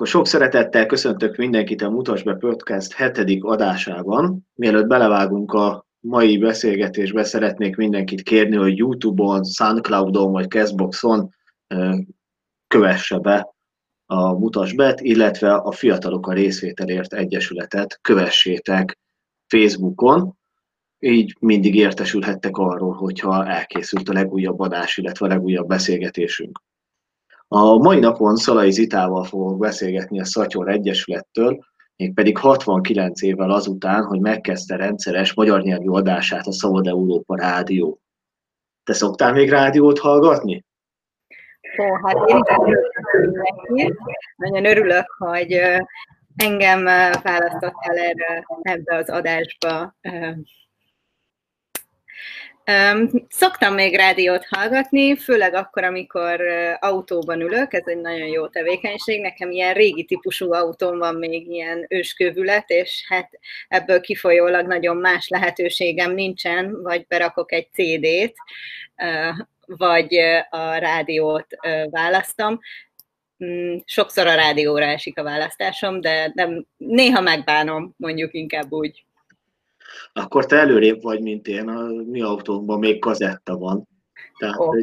Akkor sok szeretettel köszöntök mindenkit a Mutas be Podcast hetedik adásában. Mielőtt belevágunk a mai beszélgetésbe, szeretnék mindenkit kérni, hogy YouTube-on, Soundcloud-on vagy Castbox-on kövesse be a Mutasbet, illetve a Fiatalok a Részvételért Egyesületet kövessétek Facebookon, így mindig értesülhettek arról, hogyha elkészült a legújabb adás, illetve a legújabb beszélgetésünk. A mai napon Szalai Zitával fogok beszélgetni a Szatyor Egyesülettől, mégpedig 69 évvel azután, hogy megkezdte rendszeres magyar nyelvű adását a Szabad Európa Rádió. Te szoktál még rádiót hallgatni? Hát én is nagyon örülök, hogy engem választottál erre, ebbe az adásba Szoktam még rádiót hallgatni, főleg akkor, amikor autóban ülök, ez egy nagyon jó tevékenység. Nekem ilyen régi típusú autóm van még ilyen őskövület, és hát ebből kifolyólag nagyon más lehetőségem nincsen, vagy berakok egy CD-t, vagy a rádiót választom. Mm, sokszor a rádióra esik a választásom, de nem, néha megbánom, mondjuk inkább úgy akkor te előrébb vagy, mint én, a mi autónkban még kazetta van. Tehát oh.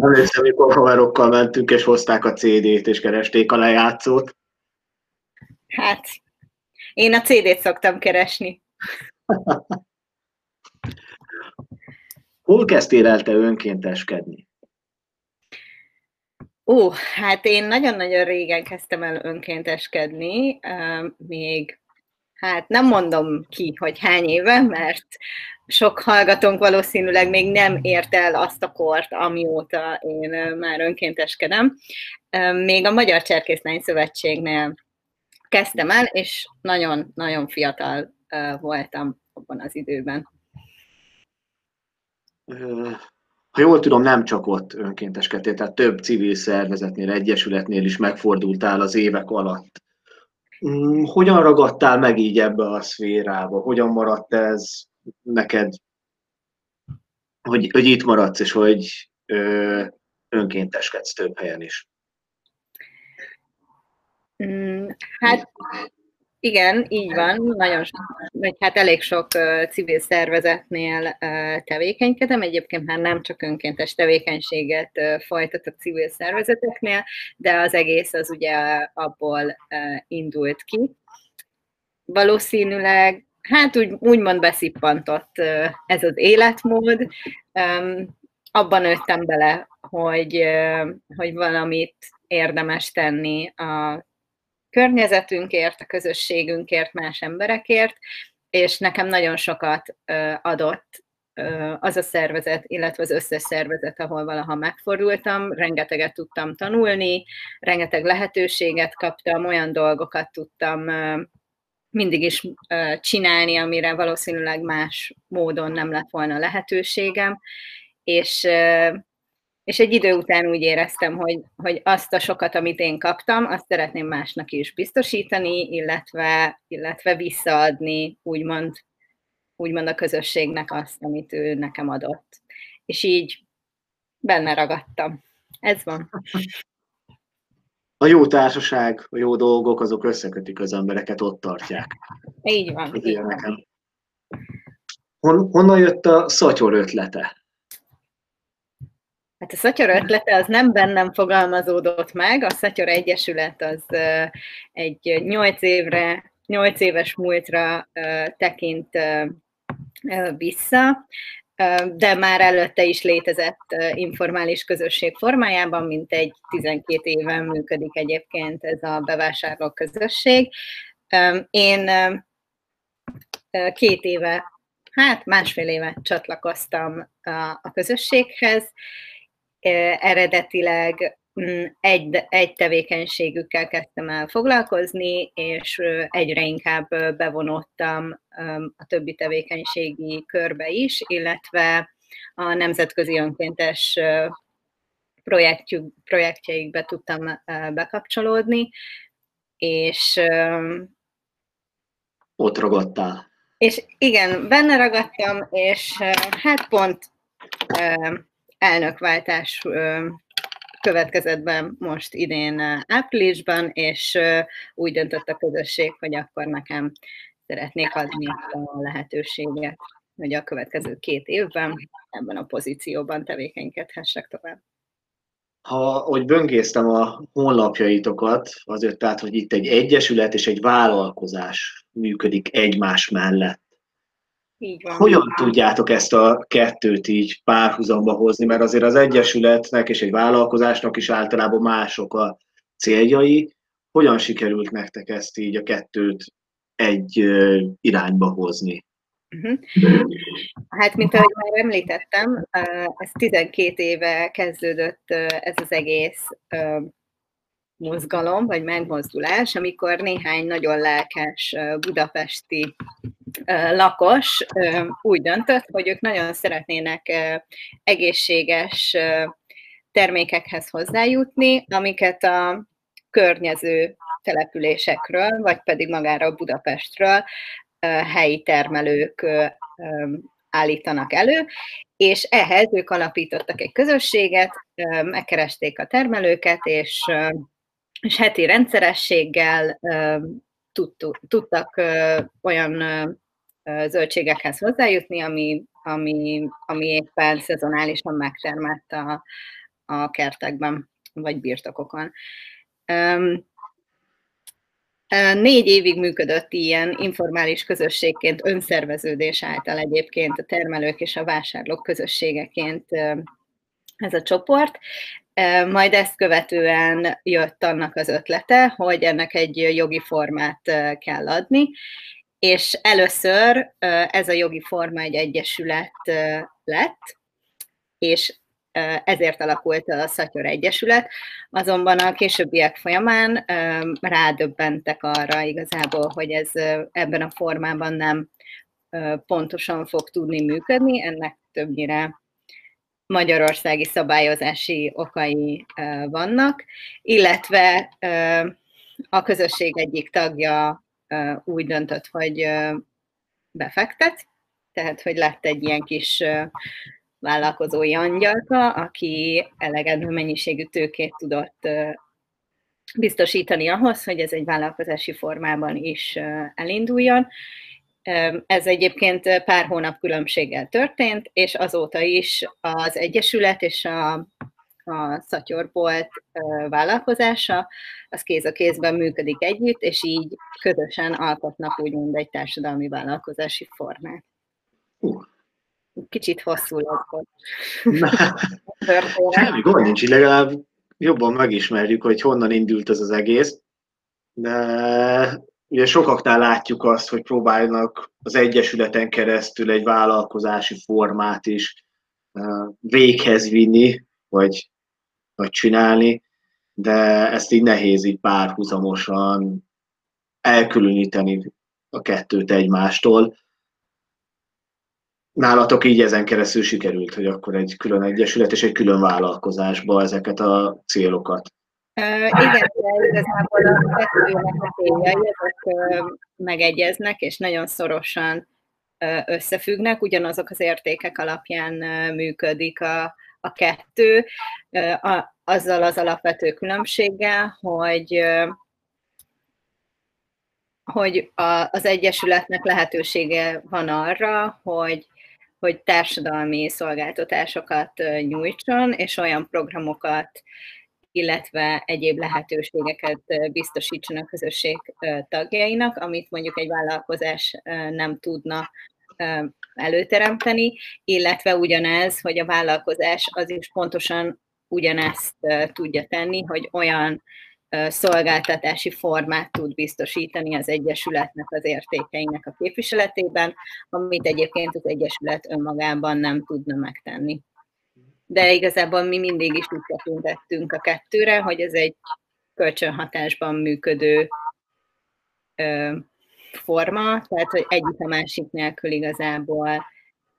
emlékszem, amikor haverokkal mentünk, és hozták a CD-t, és keresték a lejátszót. Hát, én a CD-t szoktam keresni. Hol kezdtél el te önkénteskedni? Ó, hát én nagyon-nagyon régen kezdtem el önkénteskedni, még hát nem mondom ki, hogy hány éve, mert sok hallgatónk valószínűleg még nem ért el azt a kort, amióta én már önkénteskedem. Még a Magyar Cserkészlány Szövetségnél kezdtem el, és nagyon-nagyon fiatal voltam abban az időben. Ha jól tudom, nem csak ott önkénteskedtél, tehát több civil szervezetnél, egyesületnél is megfordultál az évek alatt. Mm, hogyan ragadtál meg így ebbe a szférába? Hogyan maradt ez neked, hogy, hogy itt maradsz, és hogy ö, önkénteskedsz több helyen is? Mm, hát igen, így van, nagyon sok, vagy hát elég sok civil szervezetnél tevékenykedem, egyébként már nem csak önkéntes tevékenységet folytatok civil szervezeteknél, de az egész az ugye abból indult ki. Valószínűleg, hát úgy, úgymond beszippantott ez az életmód, abban nőttem bele, hogy, hogy valamit érdemes tenni a környezetünkért, a közösségünkért, más emberekért, és nekem nagyon sokat adott az a szervezet, illetve az összes szervezet, ahol valaha megfordultam, rengeteget tudtam tanulni, rengeteg lehetőséget kaptam, olyan dolgokat tudtam mindig is csinálni, amire valószínűleg más módon nem lett volna lehetőségem, és és egy idő után úgy éreztem, hogy, hogy azt a sokat, amit én kaptam, azt szeretném másnak is biztosítani, illetve, illetve visszaadni, úgymond, úgymond a közösségnek azt, amit ő nekem adott. És így benne ragadtam. Ez van. A jó társaság, a jó dolgok, azok összekötik az embereket, ott tartják. Így van. Így van. Hon, honnan jött a szatyor ötlete? Hát a Szatyor ötlete az nem bennem fogalmazódott meg, a Szatyor Egyesület az egy nyolc évre, nyolc éves múltra tekint vissza, de már előtte is létezett informális közösség formájában, mint egy 12 éven működik egyébként ez a bevásárló közösség. Én két éve, hát másfél éve csatlakoztam a közösséghez, eredetileg mm, egy, egy tevékenységükkel kezdtem el foglalkozni, és egyre inkább bevonottam a többi tevékenységi körbe is, illetve a nemzetközi önkéntes projektjük, projektjeikbe tudtam bekapcsolódni, és ott ragadtál. És igen, benne ragadtam, és hát pont elnökváltás következett be most idén áprilisban, és úgy döntött a közösség, hogy akkor nekem szeretnék adni a lehetőséget, hogy a következő két évben ebben a pozícióban tevékenykedhessek tovább. Ha, hogy böngésztem a honlapjaitokat, azért tehát, hogy itt egy egyesület és egy vállalkozás működik egymás mellett. Így van. Hogyan tudjátok ezt a kettőt így párhuzamba hozni, mert azért az egyesületnek és egy vállalkozásnak is általában mások a céljai. Hogyan sikerült nektek ezt így a kettőt egy irányba hozni? Uh-huh. Hát, mint ahogy már említettem, ez 12 éve kezdődött ez az egész mozgalom, vagy megmozdulás, amikor néhány nagyon lelkes budapesti lakos úgy döntött, hogy ők nagyon szeretnének egészséges termékekhez hozzájutni, amiket a környező településekről, vagy pedig magára Budapestről helyi termelők állítanak elő, és ehhez ők alapítottak egy közösséget, megkeresték a termelőket, és, és heti rendszerességgel tudtak olyan zöldségekhez hozzájutni, ami, ami, ami éppen szezonálisan megtermett a, a kertekben, vagy birtokokon. Négy évig működött ilyen informális közösségként, önszerveződés által egyébként a termelők és a vásárlók közösségeként ez a csoport. Majd ezt követően jött annak az ötlete, hogy ennek egy jogi formát kell adni, és először ez a jogi forma egy egyesület lett, és ezért alakult a Szatyor Egyesület, azonban a későbbiek folyamán rádöbbentek arra igazából, hogy ez ebben a formában nem pontosan fog tudni működni, ennek többnyire magyarországi szabályozási okai vannak, illetve a közösség egyik tagja úgy döntött, hogy befektet, tehát hogy lett egy ilyen kis vállalkozói angyalka, aki elegendő mennyiségű tőkét tudott biztosítani ahhoz, hogy ez egy vállalkozási formában is elinduljon. Ez egyébként pár hónap különbséggel történt, és azóta is az Egyesület és a, a Szatyorbolt vállalkozása, az kéz a kézben működik együtt, és így közösen alkotnak úgymond egy társadalmi vállalkozási formát. Uh, Kicsit hosszú lett. Semmi gond nincs, legalább jobban megismerjük, hogy honnan indult ez az egész. De ugye sokaknál látjuk azt, hogy próbálnak az Egyesületen keresztül egy vállalkozási formát is véghez vinni, vagy, vagy csinálni, de ezt így nehéz így párhuzamosan elkülöníteni a kettőt egymástól nálatok így ezen keresztül sikerült, hogy akkor egy külön egyesület és egy külön vállalkozásba ezeket a célokat. Igen, de igazából a kettőnek a céljai, uh, megegyeznek, és nagyon szorosan összefüggnek, ugyanazok az értékek alapján működik a, a kettő, a, azzal az alapvető különbséggel, hogy hogy a, az Egyesületnek lehetősége van arra, hogy hogy társadalmi szolgáltatásokat nyújtson, és olyan programokat, illetve egyéb lehetőségeket biztosítson a közösség tagjainak, amit mondjuk egy vállalkozás nem tudna előteremteni, illetve ugyanez, hogy a vállalkozás az is pontosan ugyanezt tudja tenni, hogy olyan szolgáltatási formát tud biztosítani az Egyesületnek az értékeinek a képviseletében, amit egyébként az Egyesület önmagában nem tudna megtenni. De igazából mi mindig is úgy tekintettünk a kettőre, hogy ez egy kölcsönhatásban működő ö, forma, tehát hogy egyik a másik nélkül igazából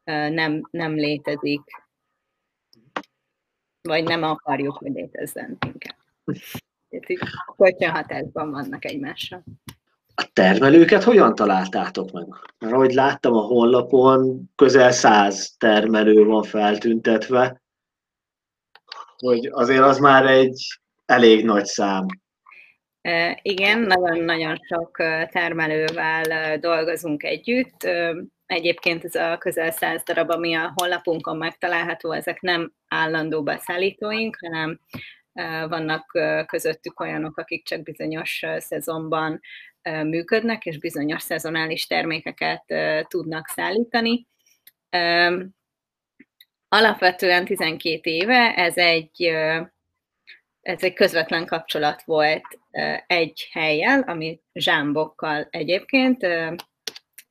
ö, nem, nem létezik, vagy nem akarjuk, hogy létezzen inkább kölcsönhatásban vannak egymásra. A termelőket hogyan találtátok meg? Mert ahogy láttam a honlapon, közel száz termelő van feltüntetve. Hogy azért az már egy elég nagy szám. Igen, nagyon-nagyon sok termelővel dolgozunk együtt. Egyébként ez a közel száz darab, ami a honlapunkon megtalálható, ezek nem állandó beszállítóink, hanem vannak közöttük olyanok, akik csak bizonyos szezonban működnek, és bizonyos szezonális termékeket tudnak szállítani. Alapvetően 12 éve ez egy, ez egy közvetlen kapcsolat volt egy helyjel, ami zsámbokkal egyébként.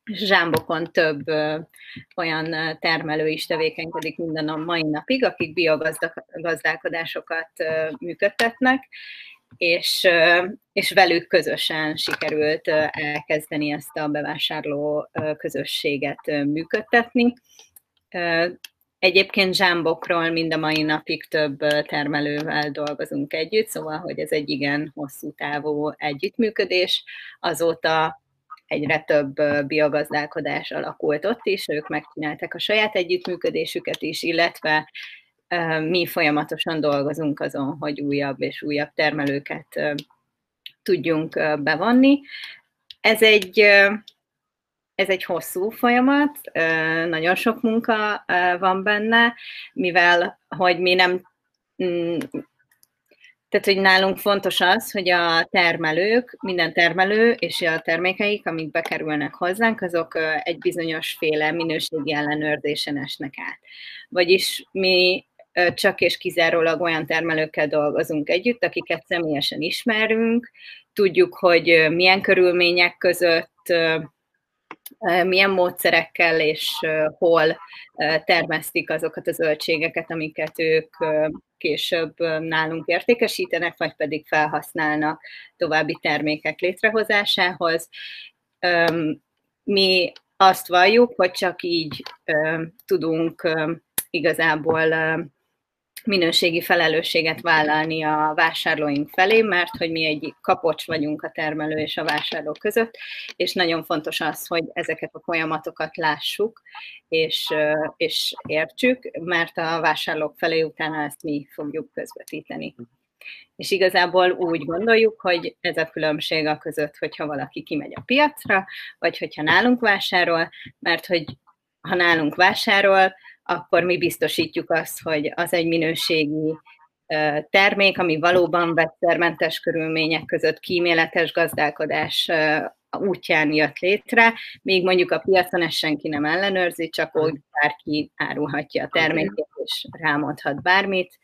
Zsámbokon több olyan termelő is tevékenykedik minden a mai napig, akik biogazdálkodásokat működtetnek, és, és velük közösen sikerült elkezdeni ezt a bevásárló közösséget működtetni. Egyébként zsámbokról mind a mai napig több termelővel dolgozunk együtt, szóval, hogy ez egy igen hosszú távú együttműködés. Azóta egyre több biogazdálkodás alakult ott is, ők megcsinálták a saját együttműködésüket is, illetve mi folyamatosan dolgozunk azon, hogy újabb és újabb termelőket tudjunk bevonni. Ez egy, ez egy hosszú folyamat, nagyon sok munka van benne, mivel hogy mi nem mm, tehát, hogy nálunk fontos az, hogy a termelők, minden termelő és a termékeik, amik bekerülnek hozzánk, azok egy bizonyos féle minőségi ellenőrzésen esnek át. Vagyis mi csak és kizárólag olyan termelőkkel dolgozunk együtt, akiket személyesen ismerünk, tudjuk, hogy milyen körülmények között, milyen módszerekkel és hol termesztik azokat a zöldségeket, amiket ők később nálunk értékesítenek, vagy pedig felhasználnak további termékek létrehozásához. Mi azt valljuk, hogy csak így tudunk igazából minőségi felelősséget vállalni a vásárlóink felé, mert hogy mi egy kapocs vagyunk a termelő és a vásárló között, és nagyon fontos az, hogy ezeket a folyamatokat lássuk, és, és értsük, mert a vásárlók felé utána ezt mi fogjuk közvetíteni. És igazából úgy gondoljuk, hogy ez a különbség a között, hogyha valaki kimegy a piacra, vagy hogyha nálunk vásárol, mert hogy ha nálunk vásárol, akkor mi biztosítjuk azt, hogy az egy minőségi termék, ami valóban vegyszermentes körülmények között kíméletes gazdálkodás útján jött létre, még mondjuk a piacon ezt senki nem ellenőrzi, csak úgy bárki árulhatja a termékét, és rámondhat bármit.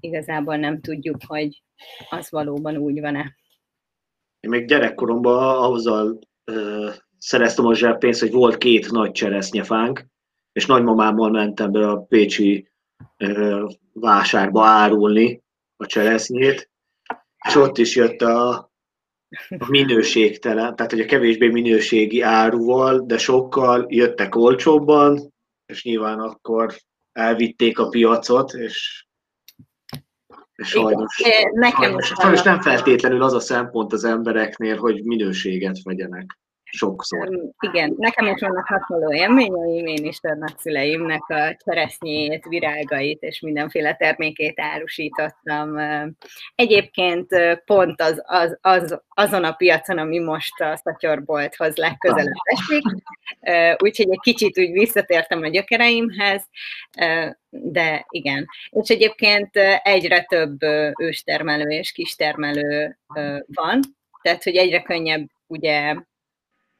Igazából nem tudjuk, hogy az valóban úgy van-e. Én még gyerekkoromban azzal szereztem a zseppénzt, hogy volt két nagy cseresznyefánk, és nagymamámmal mentem be a Pécsi vásárba árulni a cseresznyét, és ott is jött a, a minőségtelen, tehát hogy a kevésbé minőségi áruval, de sokkal jöttek olcsóbban, és nyilván akkor elvitték a piacot, és, és sajnos, Nekem sajnos, sajnos nem feltétlenül az a szempont az embereknél, hogy minőséget vegyenek sokszor. Igen, nekem is vannak hasonló élményeim, én is a nagyszüleimnek a cseresznyét, virágait és mindenféle termékét árusítottam. Egyébként pont az, az, az, azon a piacon, ami most a szatyorbolthoz legközelebb esik, úgyhogy egy kicsit úgy visszatértem a gyökereimhez, de igen. És egyébként egyre több őstermelő és kistermelő van, tehát hogy egyre könnyebb ugye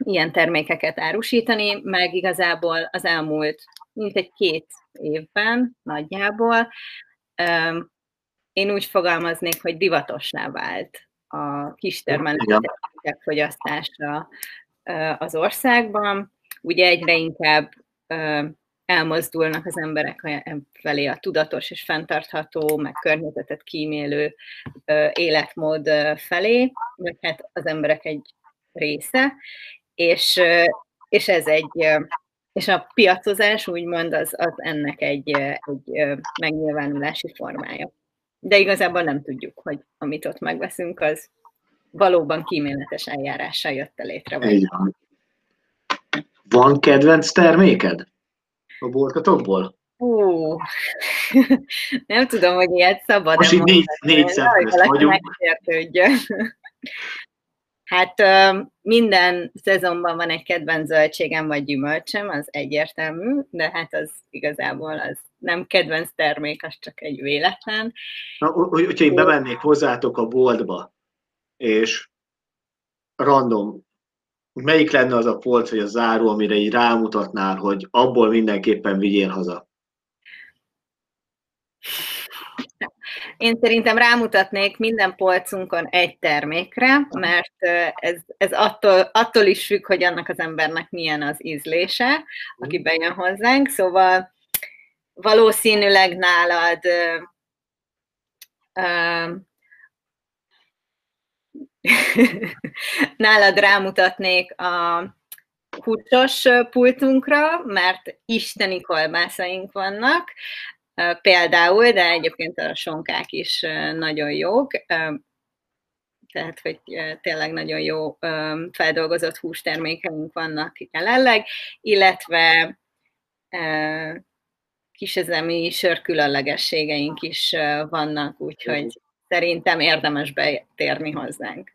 ilyen termékeket árusítani, meg igazából az elmúlt mint egy két évben nagyjából én úgy fogalmaznék, hogy divatosná vált a kistermelők fogyasztása az országban. Ugye egyre inkább elmozdulnak az emberek felé a tudatos és fenntartható, meg környezetet kímélő életmód felé, vagy hát az emberek egy része, és, és ez egy, és a piacozás úgymond az, az ennek egy, egy megnyilvánulási formája. De igazából nem tudjuk, hogy amit ott megveszünk, az valóban kíméletes eljárással jött létre. Vagy van. van kedvenc terméked a boltotokból? Hú, nem tudom, hogy ilyet szabad Most így négy, négy szemközt vagyunk. Hát minden szezonban van egy kedvenc zöldségem vagy gyümölcsöm, az egyértelmű, de hát az igazából az nem kedvenc termék, az csak egy véletlen. Na, hogyha én bemennék hozzátok a boltba, és random, melyik lenne az a polc vagy a záró, amire így rámutatnál, hogy abból mindenképpen vigyél haza? Én szerintem rámutatnék minden polcunkon egy termékre, mert ez, ez attól, attól is függ, hogy annak az embernek milyen az ízlése, aki bejön hozzánk. Szóval valószínűleg nálad nálad rámutatnék a húsos pultunkra, mert isteni kolbászaink vannak, például, de egyébként a sonkák is nagyon jók, tehát hogy tényleg nagyon jó feldolgozott hústermékeink vannak jelenleg, illetve kisezemi sörkülönlegességeink is vannak, úgyhogy szerintem érdemes betérni hozzánk.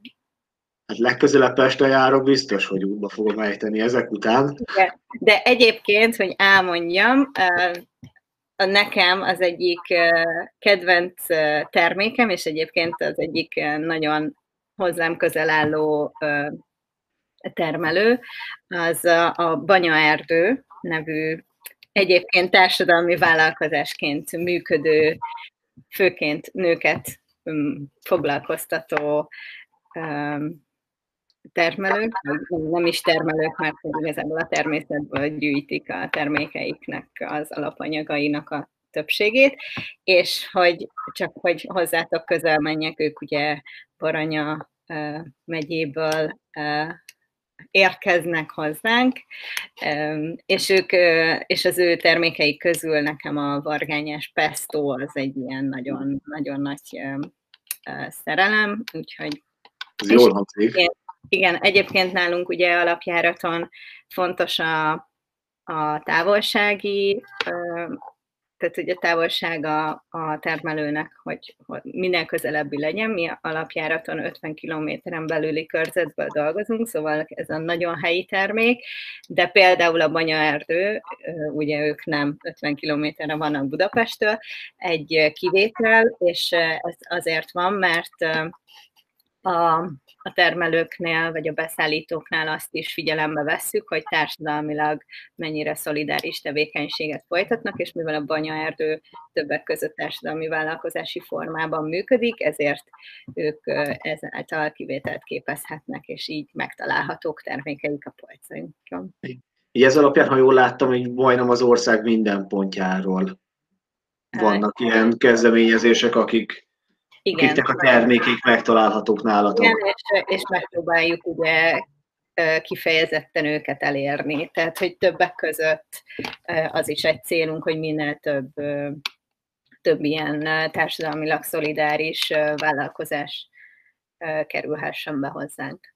Hát legközelebb Pestre járok, biztos, hogy útba fogom ejteni ezek után. De, de egyébként, hogy elmondjam, nekem az egyik kedvenc termékem, és egyébként az egyik nagyon hozzám közel álló termelő, az a Banyaerdő nevű egyébként társadalmi vállalkozásként működő, főként nőket foglalkoztató termelők, nem is termelők, mert igazából a természetből gyűjtik a termékeiknek az alapanyagainak a többségét, és hogy csak hogy hozzátok közel menjek, ők ugye Baranya megyéből érkeznek hozzánk, és ők, és az ő termékeik közül nekem a vargányás pesto az egy ilyen nagyon, nagyon nagy szerelem, úgyhogy ez jól hangzik. Igen, egyébként nálunk ugye alapjáraton fontos a, a távolsági, tehát ugye a távolság a, termelőnek, hogy, hogy minél közelebbi legyen. Mi alapjáraton 50 kilométeren belüli körzetből dolgozunk, szóval ez a nagyon helyi termék, de például a banyaerdő, ugye ők nem 50 kilométerre vannak Budapesttől, egy kivétel, és ez azért van, mert a, a termelőknél vagy a beszállítóknál azt is figyelembe vesszük, hogy társadalmilag mennyire szolidáris tevékenységet folytatnak, és mivel a banyaerdő többek között társadalmi vállalkozási formában működik, ezért ők ezáltal kivételt képezhetnek, és így megtalálhatók termékeik a polcainkon. Így ez alapján, ha jól láttam, hogy majdnem az ország minden pontjáról vannak hát, ilyen kezdeményezések, akik igen. akiknek a termékek megtalálhatók nálatok. Igen, és, és megpróbáljuk ugye kifejezetten őket elérni. Tehát, hogy többek között az is egy célunk, hogy minél több, több ilyen társadalmilag szolidáris vállalkozás kerülhessen be hozzánk.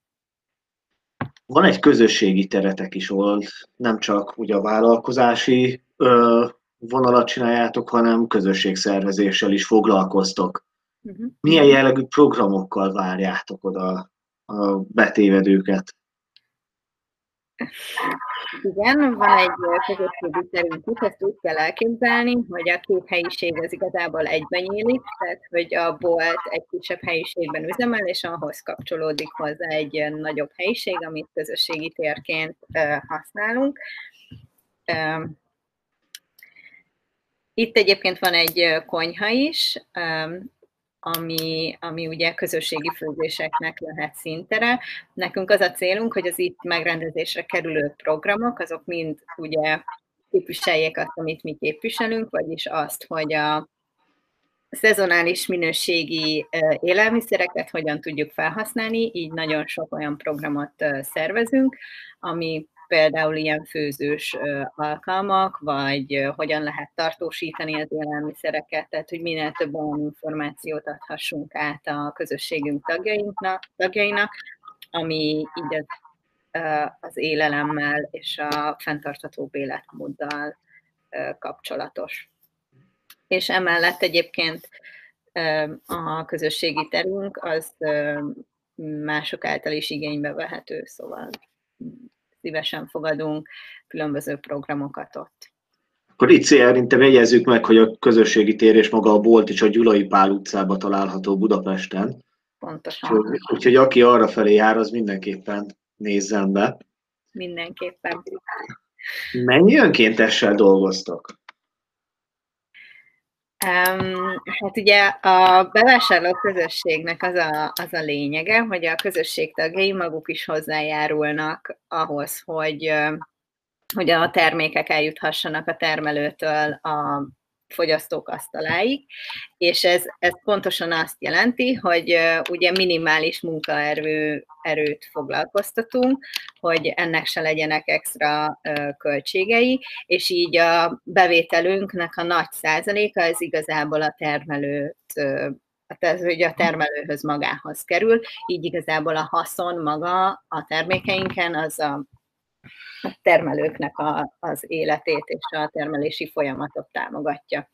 Van egy közösségi teretek is, ahol nem csak ugye a vállalkozási vonalat csináljátok, hanem közösségszervezéssel is foglalkoztok. Uh-huh. Milyen jellegű programokkal várjátok oda a betévedőket? Igen, van egy közösségi terünk, ezt úgy kell elképzelni, hogy a két helyiség az igazából egyben nyílik, tehát hogy a bolt egy kisebb helyiségben üzemel, és ahhoz kapcsolódik hozzá egy nagyobb helyiség, amit közösségi térként használunk. Itt egyébként van egy konyha is, ami, ami ugye közösségi főzéseknek lehet szintere. Nekünk az a célunk, hogy az itt megrendezésre kerülő programok, azok mind ugye képviseljék azt, amit mi képviselünk, vagyis azt, hogy a szezonális minőségi élelmiszereket hogyan tudjuk felhasználni, így nagyon sok olyan programot szervezünk, ami például ilyen főzős alkalmak, vagy hogyan lehet tartósítani az élelmiszereket, tehát hogy minél több olyan információt adhassunk át a közösségünk tagjainknak, tagjainak, ami így az, az élelemmel és a fenntartható életmóddal kapcsolatos. És emellett egyébként a közösségi terünk az mások által is igénybe vehető, szóval szívesen fogadunk különböző programokat ott. Akkor itt szerintem jegyezzük meg, hogy a közösségi tér és maga a bolt is a Gyulai Pál utcába található Budapesten. Pontosan. Úgyhogy, úgyhogy aki arra felé jár, az mindenképpen nézzen be. Mindenképpen. Mennyi önkéntessel dolgoztak? Um, hát ugye a bevásárló közösségnek az a, az a lényege, hogy a közösség tagjai maguk is hozzájárulnak ahhoz, hogy, hogy a termékek eljuthassanak a termelőtől a fogyasztók asztaláig, és ez, ez pontosan azt jelenti, hogy ugye minimális munkaerő erőt foglalkoztatunk, hogy ennek se legyenek extra költségei, és így a bevételünknek a nagy százaléka ez igazából a termelőt tehát hogy a termelőhöz magához kerül, így igazából a haszon maga a termékeinken az a termelőknek a, az életét és a termelési folyamatot támogatja.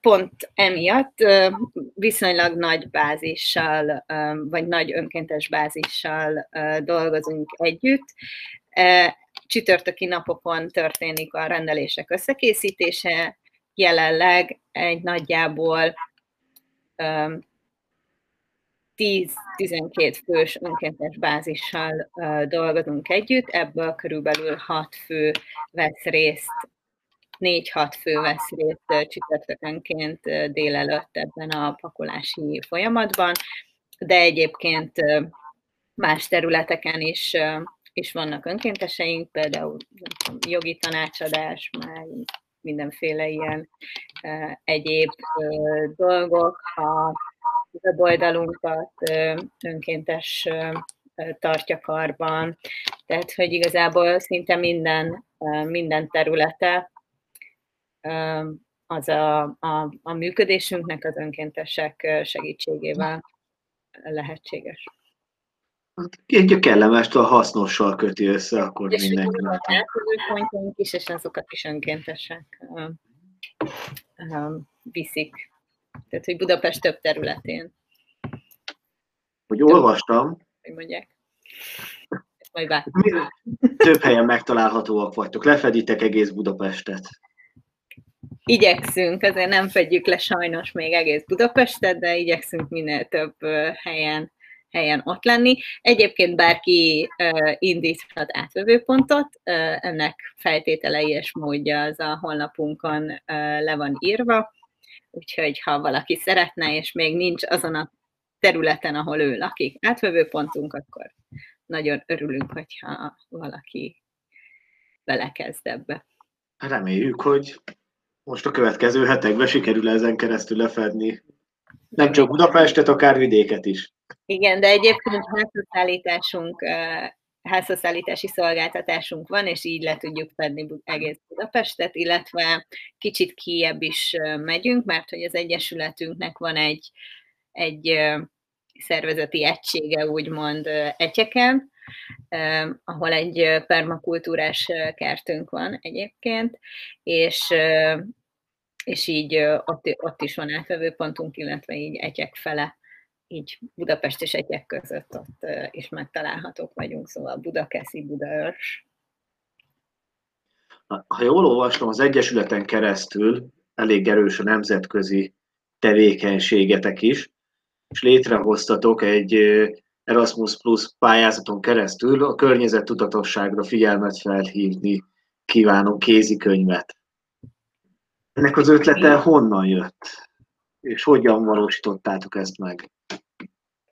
Pont emiatt viszonylag nagy bázissal, vagy nagy önkéntes bázissal dolgozunk együtt. Csütörtöki napokon történik a rendelések összekészítése, jelenleg egy nagyjából 10-12 fős önkéntes bázissal dolgozunk együtt, ebből körülbelül 6 fő vesz részt 4-6 fő vesz részt csütörtökönként délelőtt ebben a pakolási folyamatban, de egyébként más területeken is, is vannak önkénteseink, például jogi tanácsadás, meg mindenféle ilyen egyéb dolgok, a weboldalunkat önkéntes tartja karban, tehát hogy igazából szinte minden, minden területe az a, a, a működésünknek az önkéntesek segítségével lehetséges. Egy kellemestől hasznossal köti össze, akkor és mindenki. És is, és azokat is önkéntesek viszik tehát, hogy Budapest több területén. Hogy olvastam. Hogy mondják. Majd Több helyen megtalálhatóak vagytok. Lefeditek egész Budapestet. Igyekszünk, azért nem fedjük le sajnos még egész Budapestet, de igyekszünk minél több helyen helyen ott lenni. Egyébként bárki uh, indíthat átvevőpontot, uh, ennek feltételei és módja az a honlapunkon uh, le van írva úgyhogy ha valaki szeretne, és még nincs azon a területen, ahol ő lakik, átvevő pontunk, akkor nagyon örülünk, hogyha valaki belekezd ebbe. Reméljük, hogy most a következő hetekben sikerül ezen keresztül lefedni nem csak Budapestet, akár vidéket is. Igen, de egyébként házszállításunk házhozszállítási szolgáltatásunk van, és így le tudjuk fedni egész Budapestet, illetve kicsit kiebb is megyünk, mert hogy az Egyesületünknek van egy, egy szervezeti egysége, úgymond Etyeken, ahol egy permakultúrás kertünk van egyébként, és, és így ott, ott is van átvevőpontunk, illetve így egyek fele így Budapest és egyek között ott is megtalálhatók vagyunk, szóval Budakeszi, Budaörs. Ha jól olvasom, az Egyesületen keresztül elég erős a nemzetközi tevékenységetek is, és létrehoztatok egy Erasmus Plus pályázaton keresztül a környezettudatosságra figyelmet felhívni kívánó kézikönyvet. Ennek az ötlete honnan jött? És hogyan valósítottátok ezt meg?